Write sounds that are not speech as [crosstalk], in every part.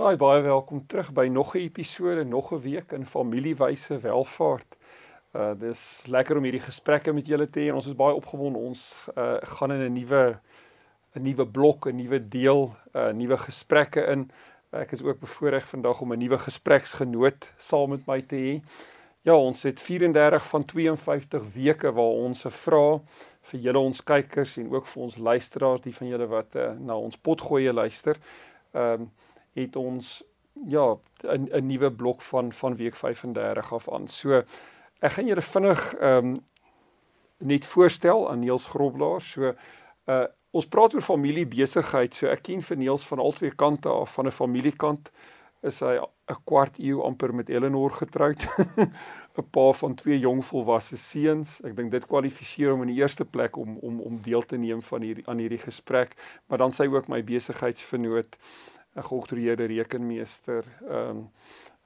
Haai baie welkom terug by nog 'n episode, nog 'n week in familiewyse welvaart. Uh dis lekker om hierdie gesprekke met julle te hê en ons is baie opgewonde. Ons uh gaan in 'n nuwe 'n nuwe blok, 'n nuwe deel, uh nuwe gesprekke in. Ek is ook bevoorreg vandag om 'n nuwe gespreksgenoot saam met my te hê. Ja, ons het 34 van 52 weke waar ons 'n vraag vir julle ons kykers en ook vir ons luisteraars, die van julle wat uh, na ons potgoeie luister. Ehm um, het ons ja 'n 'n nuwe blok van van week 35 af aan. So ek gaan julle vinnig ehm um, net voorstel aan Niels Groblaar. So uh ons praat oor familie besigheid. So ek ken vir Niels van albei kante af van 'n familiekant is hy 'n kwart eeu amper met Eleanor getroud. [laughs] 'n pa van twee jong volwasse seuns. Ek dink dit kwalifiseer hom in die eerste plek om om om deel te neem van hierdie aan hierdie gesprek, maar dan sy ook my besigheidsvernoot. 'n geoktroeëerde rekenmeester, ehm um,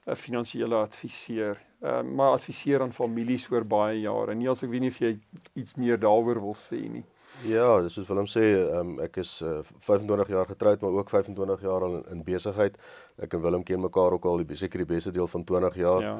'n finansiële adviseur, ehm um, maar adviseer aan families oor baie jare. Niels, ek weet nie of jy iets meer daaroor wil sê nie. Ja, dis soos Willem sê, um, ek is uh, eh, 25 jaar getroud, maar ook 25 jaar al in, in besigheid. Ek en Willem ken mekaar ook al die seker die beste deel van 20 jaar. Ja.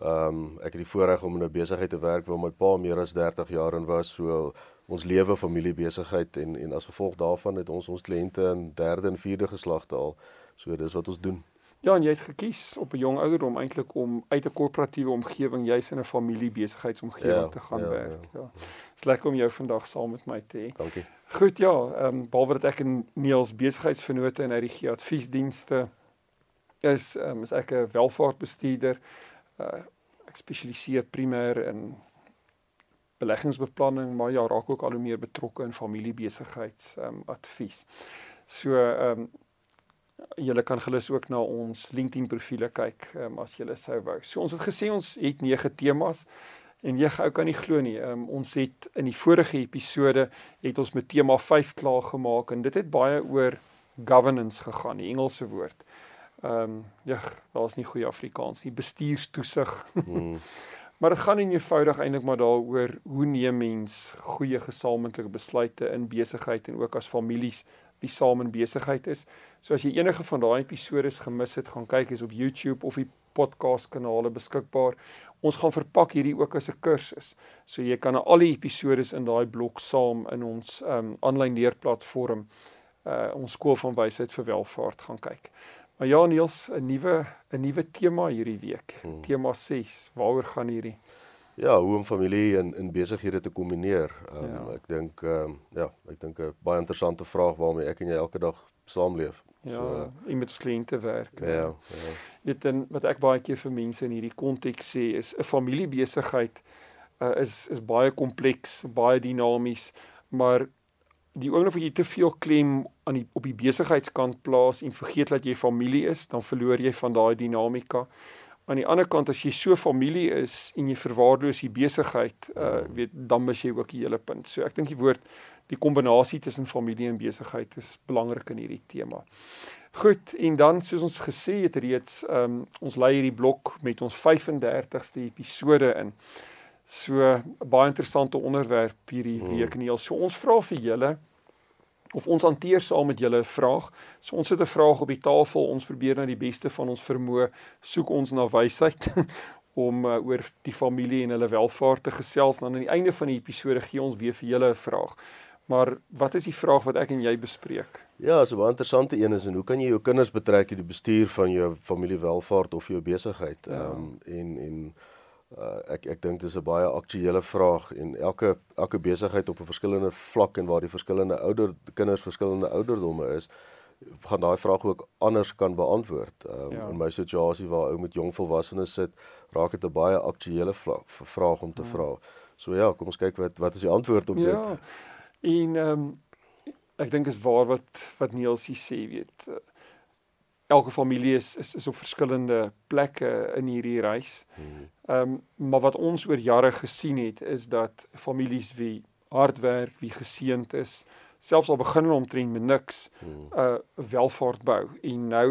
Ehm um, ek het die voorreg om in 'n besigheid te werk waar my pa meer as 30 jaar in was, so ons lewe familie besigheid en en as gevolg daarvan het ons ons kliënte in derde en vierde geslagte al. So dis wat ons doen. Ja, en jy het gekies op 'n jong ouderdom eintlik om uit 'n korporatiewe omgewing juis in 'n familie besigheidsomgewing ja, te gaan ja, werk. Ja. ja. Dis lekker om jou vandag saam met my te hê. Dankie. Goed, ja, ehm um, behalwe dat ek in Niels besigheidsvennote en RG adviesdienste is, ehm um, is ek 'n welvaartbestuurder. Uh ek spesialiseer primêr in beleggingsbeplanning, maar ja, raak ook al hoe meer betrokke in familiebesigheids ehm um, advies. So ehm um, julle kan gerus ook na ons LinkedIn profile kyk um, as julle sou wou. So ons het gesê ons het 9 temas en jy gou kan nie glo nie. Um, ons het in die vorige episode het ons met tema 5 klaar gemaak en dit het baie oor governance gegaan, die Engelse woord. Ehm um, ja, daar's nie goeie Afrikaans nie, bestuurstoesig. Hmm. [laughs] maar dit gaan nie eenvoudig eintlik maar daaroor hoe neem mens goeie gesamentlike besluite in besigheid en ook as families wie saam in besigheid is. So as jy enige van daai episode se gemis het, gaan kyk is op YouTube of die podcast kanale beskikbaar. Ons gaan verpak hierdie ook as 'n kursus. So jy kan al die episode in daai blok saam in ons um aanlyn leerplatform uh ons skool van wysheid vir welvaart gaan kyk. Maar ja Niels, 'n nuwe 'n nuwe tema hierdie week. Hmm. Tema 6. Waaroor gaan hierdie? Ja, hoe om familie en in besighede te kombineer. Um, ja. Ek dink ehm um, ja, ek dink 'n baie interessante vraag waarmee ek en jy elke dag saamleef. Ja, so, jy met kliënte werk. Ja, ja. ja. Dit dan wat ek baie keer vir mense in hierdie konteks sê is 'n familiebesigheid uh, is is baie kompleks, baie dinamies, maar die oomblik wat jy te veel klem aan die op die besigheidskant plaas en vergeet dat jy familie is, dan verloor jy van daai dinamika aan die ander kant as jy so familie is en jy verwaarloos die besigheid, uh weet dan mis jy ook die hele punt. So ek dink die woord die kombinasie tussen familie en besigheid is belangrik in hierdie tema. Goed, en dan soos ons gesê het reeds, um ons lei hierdie blok met ons 35ste episode in. So baie interessante onderwerp hierdie hmm. week en heel so ons vra vir julle of ons hanteer saam met julle 'n vraag. So ons het 'n vraag op die tafel. Ons probeer nou die beste van ons vermoë soek ons na wysheid [laughs] om uh, oor die familie en hulle welvaart te gesels. Dan aan die einde van die episode gee ons weer vir julle 'n vraag. Maar wat is die vraag wat ek en jy bespreek? Ja, so 'n interessante een is en hoe kan jy jou kinders betrek in die bestuur van jou familiewelvaart of jou besigheid? Ja. Ehm ja. um, en en Uh, ek ek dink dis 'n baie aktuële vraag en elke elke besigheid op 'n verskillende vlak en waar die verskillende ouder kinders verskillende ouderdomme is, gaan daai vraag ook anders kan beantwoord. Um, ja. In my situasie waar ou met jong volwassenes sit, raak dit 'n baie aktuële vraag om te ja. vra. So ja, kom ons kyk wat wat is die antwoord op ja. dit? Ja. En ehm um, ek dink is waar wat wat Niels sê, weet. Elke familie is, is is op verskillende plekke in hierdie reis. Hmm. Ehm um, maar wat ons oor jare gesien het is dat families wie hard werk, wie geseënd is, selfs al begin hulle omtrent met niks, uh welvaart bou en nou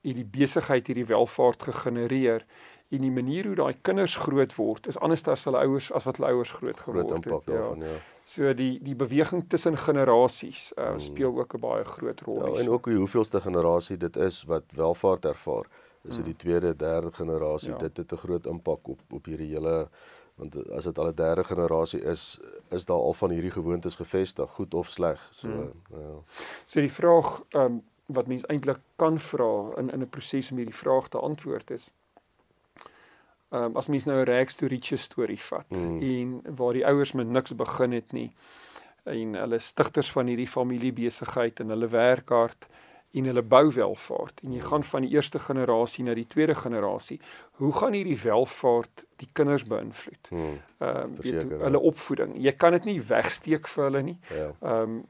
hierdie besigheid hierdie welvaart gegenereer en die manier hoe daai kinders groot word is anders as hulle ouers as wat hulle ouers groot geword het. Ja. daarvan ja. So die die beweging tussen generasies uh, Hmm. speel ook 'n baie groot rol. Ja, en ook die hoeveelste generasie dit is wat welvaart ervaar. Is dit die tweede, derde generasie, Hmm. Ja. dit het 'n groot impak op op hierdie hele want as dit al 'n derde generasie is, is daar al van hierdie gewoontes gevestig, goed of sleg. So Hmm. ja. So die vraag um, wat mens eintlik kan vra in in 'n proses om hierdie vraag te antwoord is Ehm um, as mens nou 'n rags to riches storie vat Mm. en waar die ouers met niks begin het nie en hulle stigters van hierdie familiebesigheid en hulle werk hard en hulle bou welvaart en jy gaan van die eerste generasie na die tweede generasie hoe gaan hierdie welvaart die kinders beïnvloed Hmm. ehm um, weet hoe- ja. hulle opvoeding jy kan dit nie wegsteek vir hulle nie Ja. ehm um,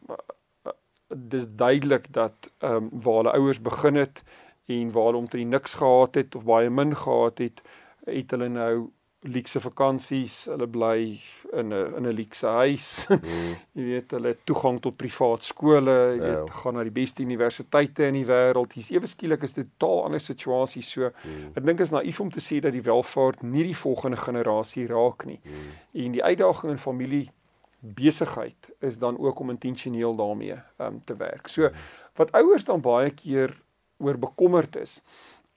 dis duidelik dat ehm um, waar hulle ouers begin het en waar hulle omtrent niks gehad het of baie min gehad het, het hulle nou luukse vakansies, hulle bly in 'n in 'n luukse huis. [laughs] Hmm. jy weet, hulle het toegang tot privaat skole, jy Ja. weet, gaan na die beste universiteite in die wêreld. Hier's ewe skielik is dit 'n totaal ander situasie. So Hmm. ek dink is naïef om te sê dat die welvaart nie die volgende generasie raak nie. Hmm. En die uitdaging in familie besigheid is dan ook om intentioneel daarmee um, te werk. So wat ouers dan baie keer oor bekommerd is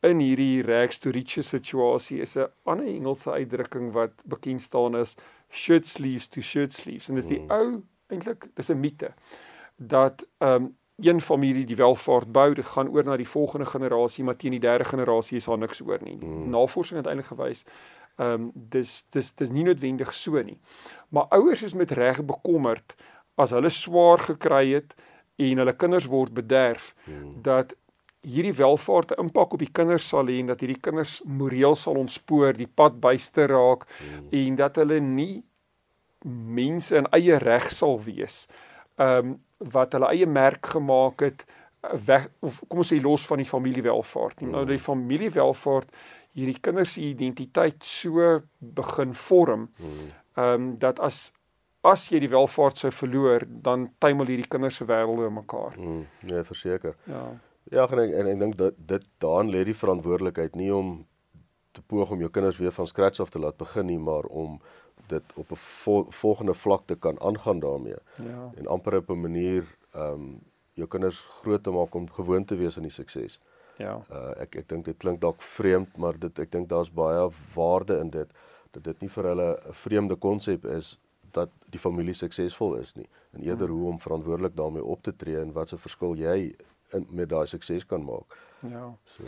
in hierdie rags to riches situasie is 'n ander Engelse uitdrukking wat bekend staan as shirt sleeves to shirt sleeves en dis die Mm. ou eintlik dis 'n mite dat um een familie die welvaart bou, dit gaan oor na die volgende generasie, maar teen die derde generasie is daar niks oor nie. Mm. Navorsing het eintlik gewys ehm um, dis dis dis nie noodwendig so nie. Maar ouers is met reg bekommerd as hulle swaar gekry het en hulle kinders word bederf Hmm. dat hierdie welvaart 'n impak op die kinders sal hê en dat hierdie kinders moreel sal ontspoor, die pad byste raak Hmm. en dat hulle nie mense in eie reg sal wees. Ehm um, wat hulle eie merk gemaak het uh, weg of kom ons sê los van die familiewelvaart nie. Nou Mm. die familiewelvaart hierdie kinders se identiteit so begin vorm Hmm. ehm um, dat as as jy die welvaart sou verloor, dan tuimel hierdie kinders se wêrelde mekaar. Hmm. Nee, verseker. Ja. Ja, en ek, en ek dink dat dit daarin lê die verantwoordelikheid nie om te poog om jou kinders weer van scratch af te laat begin nie, maar om dit op 'n vol, volgende vlak te kan aangaan daarmee Ja. en amper op 'n manier ehm um, jou kinders groot te maak om gewoon te wees aan die sukses. Ja. Uh ek ek dink dit klink dalk vreemd, maar dit ek dink daar's baie waarde in dit dat dit nie vir hulle 'n vreemde konsep is dat die familie suksesvol is nie en eerder hoe om verantwoordelik daarmee op te tree en wat se verskil jy met daai sukses kan maak. Ja. So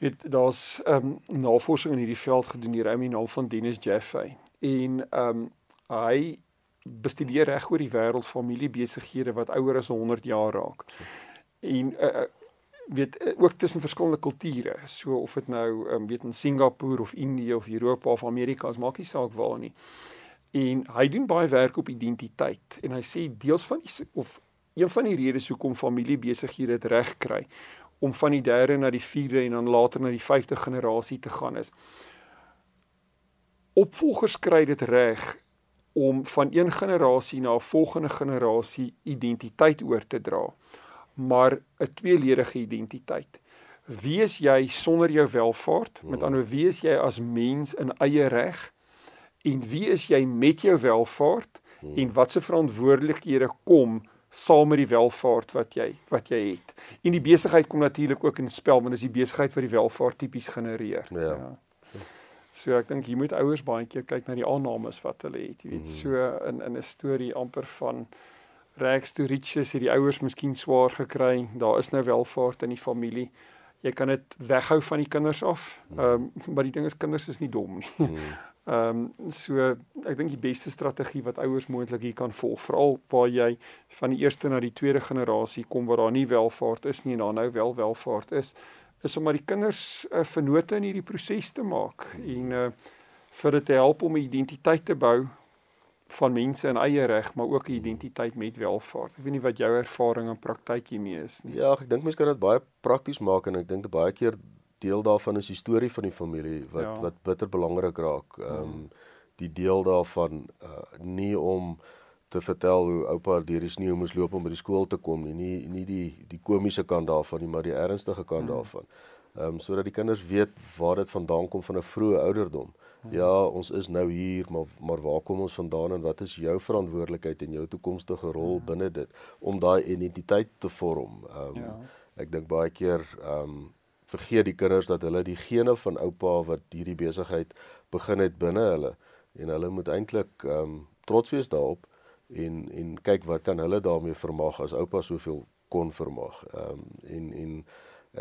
Weet daar's ehm um, navorsing in hierdie veld gedoen deur 'n ou naam van Dennis Jaffe en ehm um, hy bestudeer reg oor die wêreld familiebesighede wat ouer as 100 jaar raak. En uh, weet uh, ook tussen verskillende kulture. So of dit nou um, weet in Singapore of Indië of Europa of Amerika, as maak nie saak waar nie. En hy doen baie werk op identiteit en hy sê deels van die of een van die redes hoekom familiebesighede dit reg kry om van die derde na die vierde en dan later na die vyfde generasie te gaan is. Opvolgers kry dit reg om van een generasie na 'n volgende generasie identiteit oor te dra, maar 'n tweeledige identiteit. Wie is jy sonder jou welvaart? Met ander wie is jy as mens in eie reg? En wie is jy met jou welvaart? En watse verantwoordelikhede kom saam met die welvaart wat jy wat jy het. En die besigheid kom natuurlik ook in spel want dis die besigheid wat die welvaart tipies genereer. Ja. So ek dink jy moet ouers baie keer kyk na die aannames wat hulle het, jy weet. Mhm. So in in 'n storie amper van rags to riches het die ouers miskien swaar gekry. Daar is nou welvaart in die familie. Jy kan dit weghou van die kinders af. Mhm. Ehm um, maar die ding is kinders is nie dom nie. Ehm um, so ek dink die beste strategie wat ouers moontlik hier kan volg, veral waar jy van die eerste na die tweede generasie kom waar daar nie welvaart is nie en daar nou wel welvaart is, is om maar die kinders 'n uh, vennote in hierdie proses te maak en uh vir dit te help om 'n identiteit te bou van mense in eie reg, maar ook 'n identiteit met welvaart. Ek weet nie wat jou ervaring en praktyk hiermee is nie. Ja, ek dink mense kan dit baie prakties maak en ek dink baie keer deel daarvan is die storie van die familie wat ja. wat bitter belangrik raak. Ehm um, die deel daarvan uh, nie om te vertel hoe oupa deur die sneeu moes loop om by die skool te kom nie, nie nie die die komiese kant daarvan nie, maar die ernstige kant hmm. daarvan. Ehm um, sodat die kinders weet waar dit vandaan kom van 'n vroeë ouderdom. Hmm. Ja, ons is nou hier, maar maar waar kom ons vandaan en wat is jou verantwoordelikheid en jou toekomstige rol hmm. binne dit om daai identiteit te vorm? Ehm um, ja. ek dink baie keer ehm um, vergeet die kinders dat hulle die gene van oupa wat hierdie besigheid begin het binne hulle en hulle moet eintlik ehm um, trots wees daarop en en kyk wat kan hulle daarmee vermag as oupa soveel kon vermag. Ehm um, en en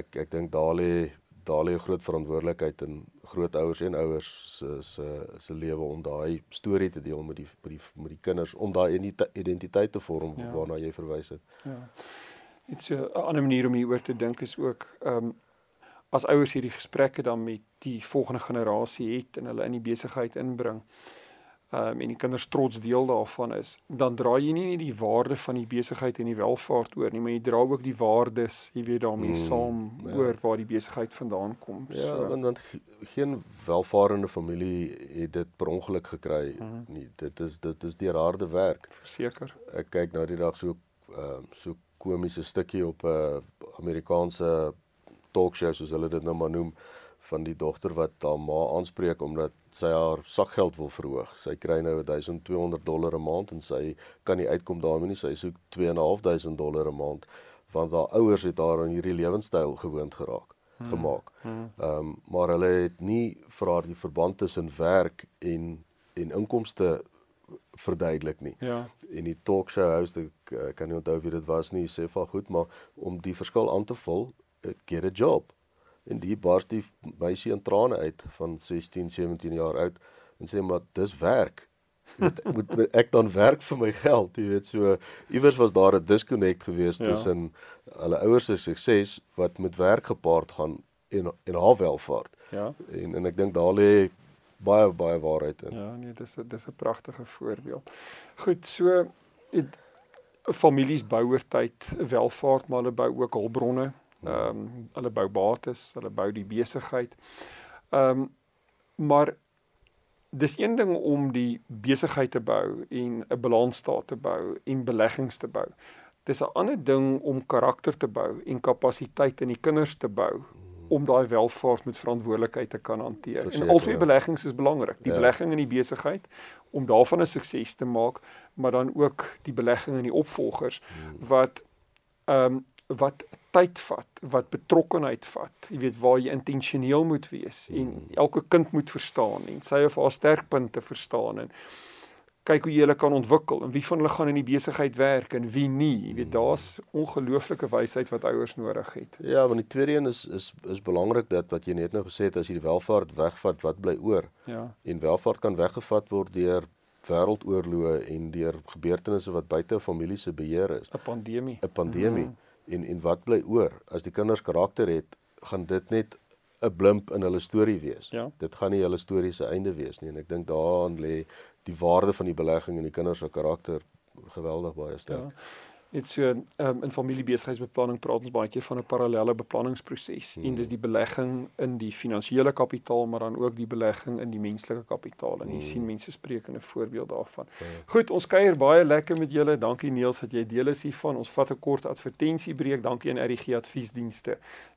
ek ek dink daar lê daar lê 'n groot verantwoordelikheid in grootouers en ouers se se se lewe om daai storie te deel met die met die met die kinders om daai identiteit te vorm ja. waarna jy verwys het. Ja. Dit is 'n ander manier om hieroor te dink is ook ehm um, as ouers hierdie gesprekke dan met die volgende generasie het en hulle in die besigheid inbring um, en die kinders trots deel daarvan is, dan dra jy nie net die waarde van die besigheid en die welvaart oor nie, maar jy dra ook die waardes, jy weet daarmee hmm, saam ja. oor waar die besigheid vandaan kom. Ja, so. want want geen welvarende familie het dit per ongeluk gekry hmm. nie. Dit is dit is deur harde werk. Verseker. Ek kyk nou die dag so ehm uh, so komiese stukkie op 'n uh, Amerikaanse talkshow soos hulle dit nou maar noem van die dogter wat haar ma aanspreek omdat sy haar sakgeld wil verhoog. Sy kry nou 1200 dollar 'n maand en sy kan nie uitkom daarmee nie. Sy soek 2500 dollar 'n maand want haar ouers het haar aan hierdie lewenstyl gewoond geraak hmm. gemaak. Hmm. Ehm um, maar hulle het nie vir haar die verband tussen werk en en inkomste verduidelik nie. Ja. En die talkshow host ek, ek kan nie onthou wie dit was nie, sê van goed, maar om die verskil aan te vul, get a job en die barst die meisie in trane uit van 16, 17 jaar oud en sê maar dis werk. [laughs] Moet moet ek dan werk vir my geld, jy weet so iewers was daar 'n disconnect geweest ja. tussen hulle ouers se sukses wat met werk gepaard gaan en en haar welvaart. Ja. En en ek dink daar lê baie baie waarheid in. Ja, nee, dis dis 'n pragtige voorbeeld. Goed, so het families bou oor tyd welvaart, maar hulle bou ook hulpbronne Ehm um, hulle bou bates, hulle bou die besigheid. Ehm um, maar dis een ding om die besigheid te bou en 'n balansstaat te bou en beleggings te bou. Dis 'n ander ding om karakter te bou en kapasiteit in die kinders te bou om daai welvaart met verantwoordelikheid te kan hanteer. Verseker, en albei ja. beleggings is belangrik. Die ja. belegging in die besigheid om daarvan 'n sukses te maak, maar dan ook die belegging in die opvolgers hmm. wat ehm um, wat tyd vat, wat betrokkenheid vat. Jy weet waar jy intentioneel moet wees en hmm. elke kind moet verstaan en sy of haar sterkpunte verstaan en kyk hoe jy hulle kan ontwikkel en wie van hulle gaan in die besigheid werk en wie nie. Jy weet daar's ongelooflike wysheid wat ouers nodig het. Ja, want die tweede een is is is belangrik dat wat jy net nou gesê het as jy die welvaart wegvat, wat bly oor? Ja. En welvaart kan weggevat word deur wêreldoorloë en deur gebeurtenisse wat buite 'n familie se beheer is. 'n Pandemie. 'n Pandemie. Mm -hmm en en wat bly oor as die kinders karakter het gaan dit net 'n blimp in hulle storie wees. Ja. Dit gaan nie hulle storie se einde wees nie en ek dink daaraan lê die waarde van die belegging in die kinders se karakter geweldig baie sterk. Ja. Dit so um, in familiebesigheidsbeplanning praat ons baie keer van 'n parallelle beplanningsproses hmm. en dis die belegging in die finansiële kapitaal maar dan ook die belegging in die menslike kapitaal en jy hmm. sien mense spreek in 'n voorbeeld daarvan. Hmm. Goed, ons kuier baie lekker met julle. Dankie Niels dat jy deel is hiervan. Ons vat 'n kort advertensiebreek. Dankie aan RGG Adviesdienste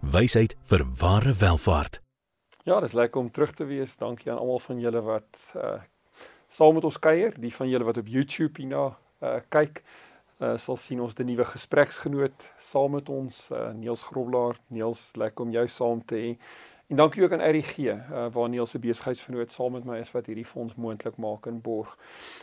wysheid vir ware welvaart. Ja, dis lekker om terug te wees. Dankie aan almal van julle wat uh saam met ons kuier, die van julle wat op YouTube hierna uh kyk. Uh sal sien ons 'n nuwe gespreksgenoot saam met ons, uh Niels Groblaar. Niels, lekker om jou saam te hê. En dankie ook aan RG uh, waar Niels se besigheidsvernoot saam met my is wat hierdie fonds moontlik maak in borg.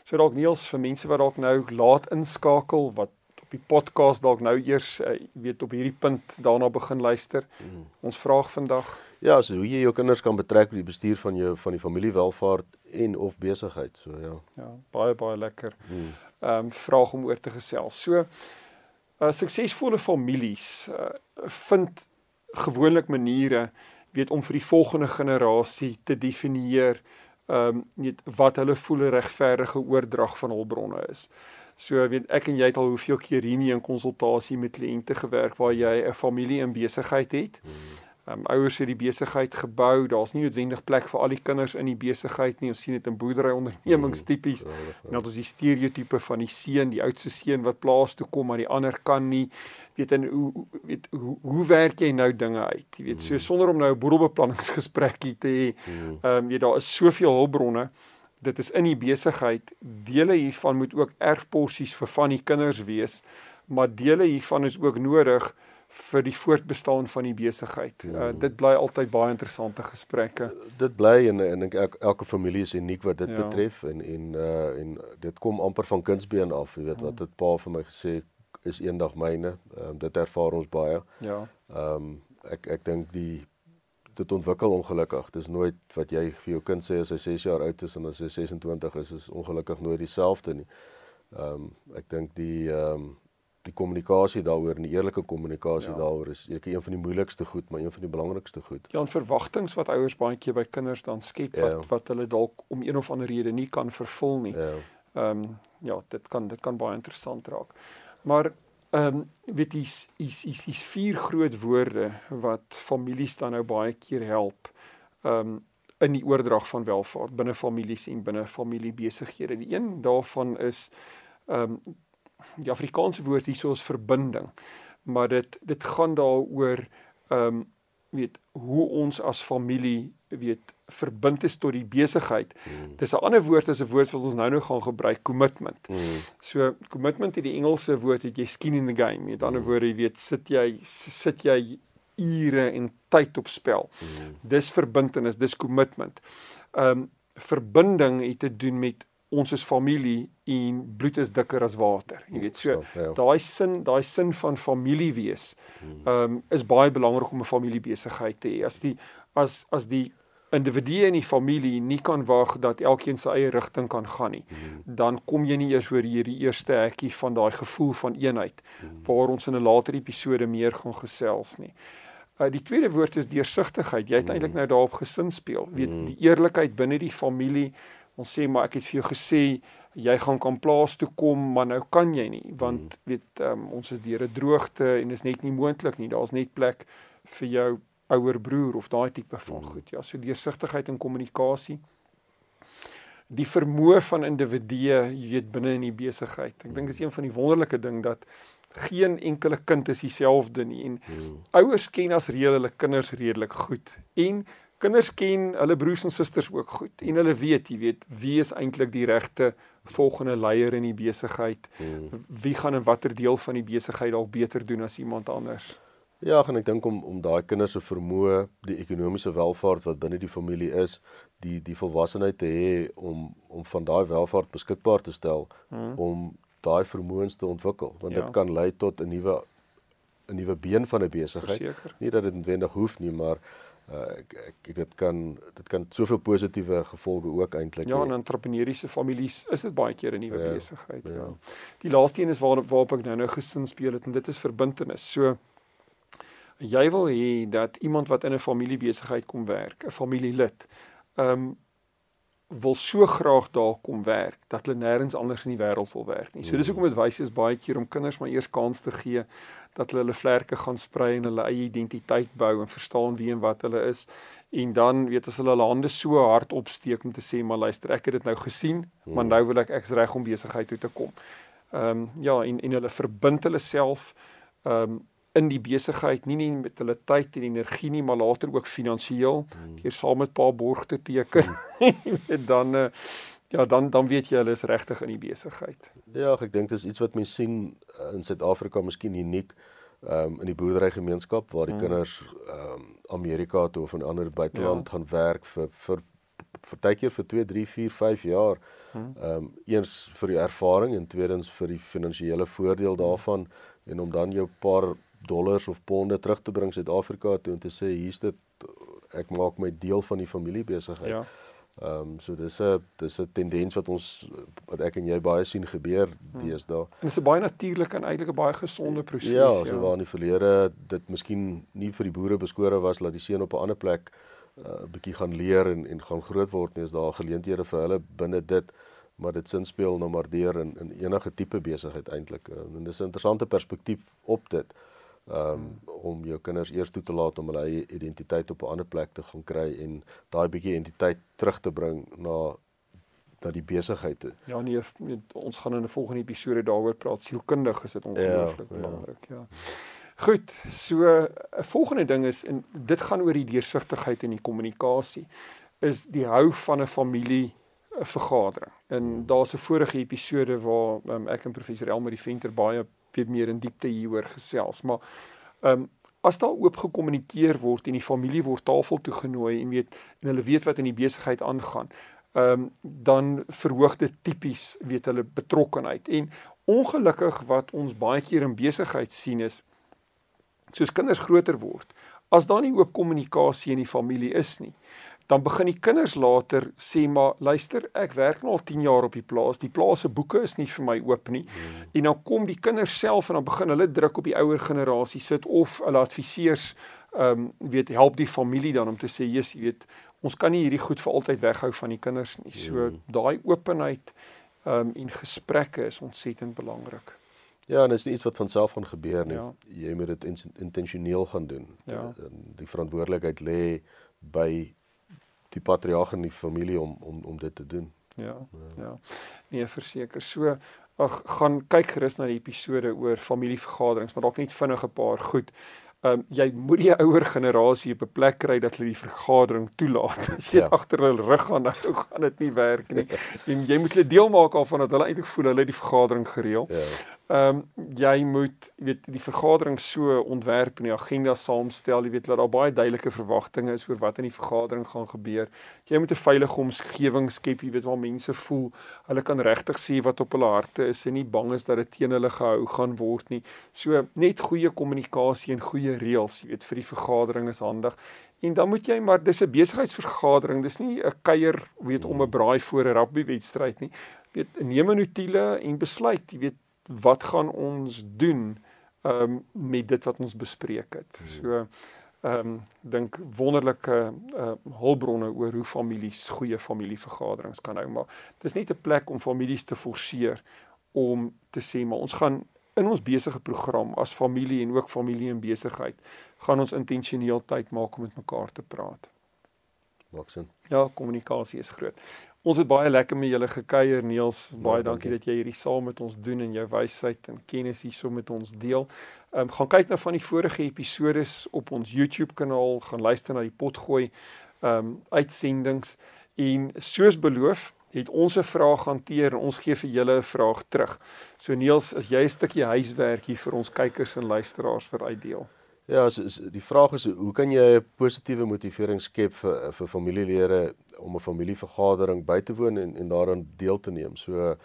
So dalk Niels vir mense wat dalk nou laat inskakel wat op die podcast dalk nou eers uh, weet op hierdie punt daarna begin luister. Mm. Ons vraag vandag Ja, so hoe jy jou kinders kan betrek by die bestuur van jou van die familiewelvaart en of besigheid. So ja. Ja, baie baie lekker. Mm. Ehm um, vraag om oor te gesels. So uh, suksesvolle families uh, vind gewoonlik maniere weet om vir die volgende generasie te definieer ehm um, weet wat hulle voel 'n regverdige oordrag van hulpbronne is. So weet ek en jy het al hoeveel keer hierdie in konsultasie met kliënte gewerk waar jy 'n familie in besigheid het. Hmm Um, ouers het die besigheid gebou. Daar's nie noodwendig plek vir al die kinders in die besigheid nie. Ons sien dit in boerdery ondernemings mm, tipies. En dan is die stereotipe van die seun, die oudste seun wat plaas toe kom, maar die ander kan nie. Weet en hoe weet hoe, hoe werk jy nou dinge uit? Jy weet, so mm. sonder om nou 'n boedelbeplanningsgesprekkie te hê. Ehm um, jy daar is soveel hulpbronne. Dit is in die besigheid. Dele hiervan moet ook erfporsies vir van die kinders wees, maar dele hiervan is ook nodig vir die voortbestaan van die besigheid. Uh, hmm. dit bly altyd baie interessante gesprekke. Dit bly en en ek elke familie is uniek wat dit ja. betref en en uh en dit kom amper van kunsbeen af, jy weet wat dit pa vir my gesê is eendag myne. Ehm um, dit ervaar ons baie. Ja. Ehm um, ek ek dink die dit ontwikkel ongelukkig. Dis nooit wat jy vir jou kind sê as hy 6 jaar oud is en as hy 26 is, is ongelukkig nooit dieselfde nie. Ehm um, ek dink die ehm um, die kommunikasie daaroor en die eerlike kommunikasie ja. daaroor is ek een van die moeilikste goed, maar een van die belangrikste goed. Ja, en verwagtinge wat ouers baie keer by kinders dan skep wat ja. wat hulle dalk om een of ander rede nie kan vervul nie. Ja. Ehm um, ja, dit kan dit kan baie interessant raak. Maar ehm um, weet is is is is vier groot woorde wat families dan nou baie keer help. Ehm um, in die oordrag van welvaart binne families en binne familiebesighede. Die een daarvan is ehm um, die Afrikaanse woord hierso is verbinding. Maar dit dit gaan daaroor ehm um, weet hoe ons as familie weet verbind is tot die besigheid. Mm. Dis 'n ander woord as 'n woord wat ons nou nou gaan gebruik, commitment. Mm. So commitment in die Engelse woord het jy skin in the game. Met ander mm. woorde, jy weet sit jy sit jy ure en tyd op spel. Mm. Dis verbintenis, dis commitment. Um, verbinding het te doen met ons is familie en bloed is dikker as water. Jy weet so ja. daai sin daai sin van familie wees hmm. ehm um, is baie belangrik om 'n familiebesigheid te hê. As die as as die individue in die familie nie kan wag dat elkeen sy eie rigting kan gaan nie, hmm. dan kom jy nie eers oor hierdie eerste hekkie van daai gevoel van eenheid hmm. waar ons in 'n later episode meer gaan gesels nie. Uh, die tweede woord is deursigtigheid. Jy het eintlik nou daarop gesin speel. Weet die eerlikheid binne die familie ons sê maar ek het vir jou gesê jy gaan kan plaas toe kom maar nou kan jy nie want hmm. weet um, ons is deur 'n droogte en is net nie moontlik nie daar's net plek vir jou ouer broer of daai tipe van hmm. goed ja so deursigtigheid en kommunikasie die vermoë van individue jy weet binne in die besigheid ek dink is een van die wonderlike ding dat geen enkele kind is dieselfde nie en hmm. ouers ken as reël hulle kinders redelik goed en Kinders ken hulle broers en susters ook goed en hulle weet, jy weet, wie is eintlik die regte volgende leier in die besigheid? Hmm. Wie gaan in watter deel van die besigheid dalk beter doen as iemand anders? Ja, en ek dink om om daai kinders se vermoë, die ekonomiese welvaart wat binne die familie is, die die volwassenheid te hê om om van daai welvaart beskikbaar te stel hmm. om daai vermoëns te ontwikkel, want ja. dit kan lei tot 'n nuwe 'n nuwe been van 'n besigheid. Nie dat dit noodwendig hoef nie, maar uh, ek ek dit kan dit kan soveel positiewe gevolge ook eintlik Ja, in entrepreneursiese families is dit baie keer 'n nuwe ja, besigheid, ja. ja. Die laaste een is waar waarop ek nou nou gesin speel het en dit is verbintenis. So jy wil hê dat iemand wat in 'n familiebesigheid kom werk, 'n familielid, ehm um, wil so graag daar kom werk dat hulle nêrens anders in die wêreld wil werk nie. So dis hoekom dit wys is baie keer om kinders maar eers kans te gee dat hulle hulle vlerke gaan sprei en hulle eie identiteit bou en verstaan wie en wat hulle is en dan weet as hulle hulle hande so hard opsteek om te sê maar luister ek het dit nou gesien maar hmm. nou wil ek ek's reg om besigheid toe te kom. Ehm um, ja en en hulle verbind hulle self ehm um, in die besigheid nie net met hulle tyd en energie nie maar later ook finansiëel hmm. deur saam met pa borg te teken. Hmm. [laughs] dan uh, Ja, dan dan weet jy hulle is regtig in die besigheid. Ja, ek dink dis iets wat mense sien in Suid-Afrika miskien uniek um, in die boerderygemeenskap waar die mm. kinders um, Amerika toe of in ander buiteland ja. gaan werk vir vir partykeer vir 2, 3, 4, 5 jaar. Hmm. Ehm um, eens vir die ervaring en tweedens vir die finansiële voordeel hmm. daarvan en om dan jou paar dollars of ponde terug te bring Suid-Afrika toe en te sê hier's dit ek maak my deel van die familiebesigheid. Ja. Ehm um, so dis 'n dis 'n tendens wat ons wat ek en jy baie sien gebeur hmm. deesdae. En dis 'n baie natuurlike en eintlik 'n baie gesonde proses. Ja, so ja. waar in die verlede dit miskien nie vir die boere beskore was dat die seun op 'n ander plek 'n uh, bietjie gaan leer en en gaan groot word nie is daar geleenthede vir hulle binne dit maar dit sin speel nou maar deur in in enige tipe besigheid eintlik uh, en dis 'n interessante perspektief op dit um, om jou kinders eers toe te laat om hulle eie identiteit op 'n ander plek te gaan kry en daai bietjie identiteit terug te bring na na die besigheid toe. Ja nee, ons gaan in 'n volgende episode daaroor praat sielkundig is dit ja, ongelooflik ja, belangrik ja. ja. Goed, so 'n uh, volgende ding is en dit gaan oor die deursigtigheid en die kommunikasie is die hou van 'n familie 'n vergadering. En hmm. daar's 'n vorige episode waar um, ek en professor Elmer die Venter baie weer meer in diepte hieroor gesels, maar ehm um, as daar oop gekommunikeer word en die familie word tafel toe genooi en weet en hulle weet wat in die besigheid aangaan, ehm um, dan verhoog dit tipies weet hulle betrokkenheid. En ongelukkig wat ons baie keer in besigheid sien is soos kinders groter word, as daar nie oop kommunikasie in die familie is nie, dan begin die kinders later sê maar luister, ek werk nou al 10 jaar op die plaas. Die plaas se boeke is nie vir my oop nie. Hmm. En dan kom die kinders self en dan begin hulle druk op die ouer generasie sit of hulle adviseurs ehm um, weet help die familie dan om te sê jy's jy weet ons kan nie hierdie goed vir altyd weghou van die kinders nie. So hmm. daai openheid ehm um, en gesprekke is ontsettend belangrik. Ja, en dit is nie iets wat van self gaan gebeur nie. Ja. Jy moet dit intentioneel gaan doen. Ja. Die verantwoordelikheid lê by die patriarg in die familie om om om dit te doen. Ja. Ja. ja. Nee, verseker. So ag gaan kyk gerus na die episode oor familievergaderings, maar dalk net vinnig 'n paar goed. Ehm um, jy moet die ouer generasie op 'n plek kry dat hulle die vergadering toelaat. [laughs] As jy ja. agter hulle rug gaan, dan [laughs] gaan dit nie werk nie. [laughs] En jy moet hulle deel maak af van dat hulle eintlik voel hulle het die vergadering gereël. Ja. Ehm um, jy moet weet die vergadering so ontwerp en die agenda saamstel, jy weet dat daar baie duidelike verwagtinge is oor wat in die vergadering gaan gebeur. Jy moet 'n veilige omgewing skep, jy weet waar mense voel hulle kan regtig sê wat op hulle harte is en nie bang is dat dit teen hulle gehou gaan word nie. So net goeie kommunikasie en goeie reëls, jy weet vir die vergadering is handig. En dan moet jy maar dis 'n besigheidsvergadering, dis nie 'n kuier weet om 'n braai voor 'n rugbywedstryd nie. Weet neem 'n notiele en besluit, jy weet wat gaan ons doen um met dit wat ons bespreek het. Hmm. So um dink wonderlike uh hulpbronne oor hoe families goeie familievergaderings kan hou, maar dis nie 'n plek om families te forceer om te sê maar ons gaan in ons besige program as familie en ook familie en besigheid gaan ons intentioneel tyd maak om met mekaar te praat. Maak sin. Ja, kommunikasie is groot. Ons het baie lekker met julle gekuier Niels. Baie ja, dankie dat jy hierdie saam met ons doen en jou wysheid en kennis hierso met ons deel. Ehm um, gaan kyk na van die vorige episode op ons YouTube kanaal, gaan luister na die potgooi ehm um, uitsendings en soos beloof het ons 'n vraag hanteer en ons gee vir julle 'n vraag terug. So Niels, as jy 'n stukkie huiswerk hier vir ons kykers en luisteraars vir uitdeel. Ja, so, so, die vraag is hoe kan jy positiewe motivering skep vir vir familielede om 'n familievergadering by te woon en en daaraan deel te neem. So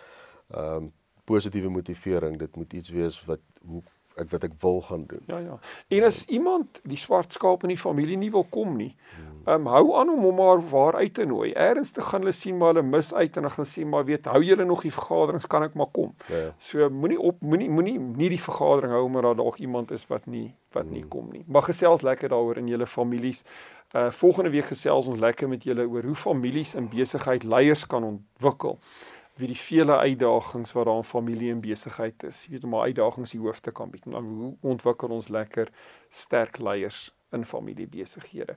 ehm um, positiewe motivering, dit moet iets wees wat hoe ek wat ek wil gaan doen. Ja ja. En as iemand die swart skaap in die familie nie wil kom nie, ehm um, hou aan om hom maar waar uit te nooi. Ernstig gaan hulle sien maar hulle mis uit en dan gaan sê maar weet hou julle nog die vergaderings kan ek maar kom. Ja, ja. So moenie op moenie moenie nie die vergadering hou maar daar dalk iemand is wat nie wat nie hmm. kom nie. Maar gesels lekker daaroor in julle families. Uh volgende week gesels ons lekker met julle oor hoe families in besigheid leiers kan ontwikkel wie die vele uitdagings wat daar in familie en besigheid is. Jy weet om uitdagings die hoof te kan bied. Nou hoe ontwikkel ons lekker sterk leiers in familiebesighede.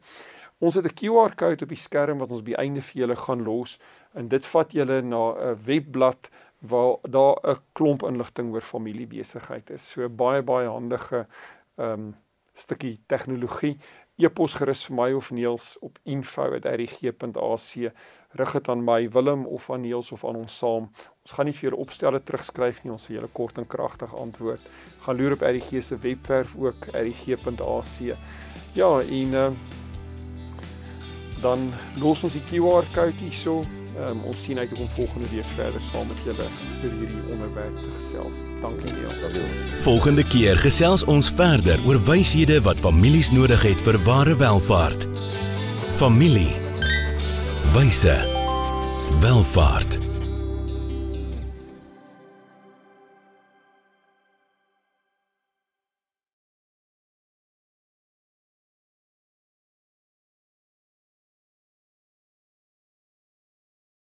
Ons het 'n QR-kode op die skerm wat ons by einde vir julle gaan los en dit vat julle na 'n webblad waar daar 'n klomp inligting oor familiebesigheid is. So baie baie handige ehm um, stukkie tegnologie e-pos gerus vir my of Neels op info@rg.ac. Rig dit aan my Willem of aan Neels of aan ons saam. Ons gaan nie vir julle opstelle terugskryf nie, ons sal julle kort en kragtig antwoord. Gaan loer op RG se webwerf ook rg.ac. Ja, en uh, dan los ons die QR-kode hierso. Um, ons sien uit om volgende week verder saam met julle oor hierdie onderwerp te gesels. Dankie Niels. Volgende keer gesels ons verder oor wyshede wat families nodig het vir ware welvaart. Familie. Wyse. Welvaart.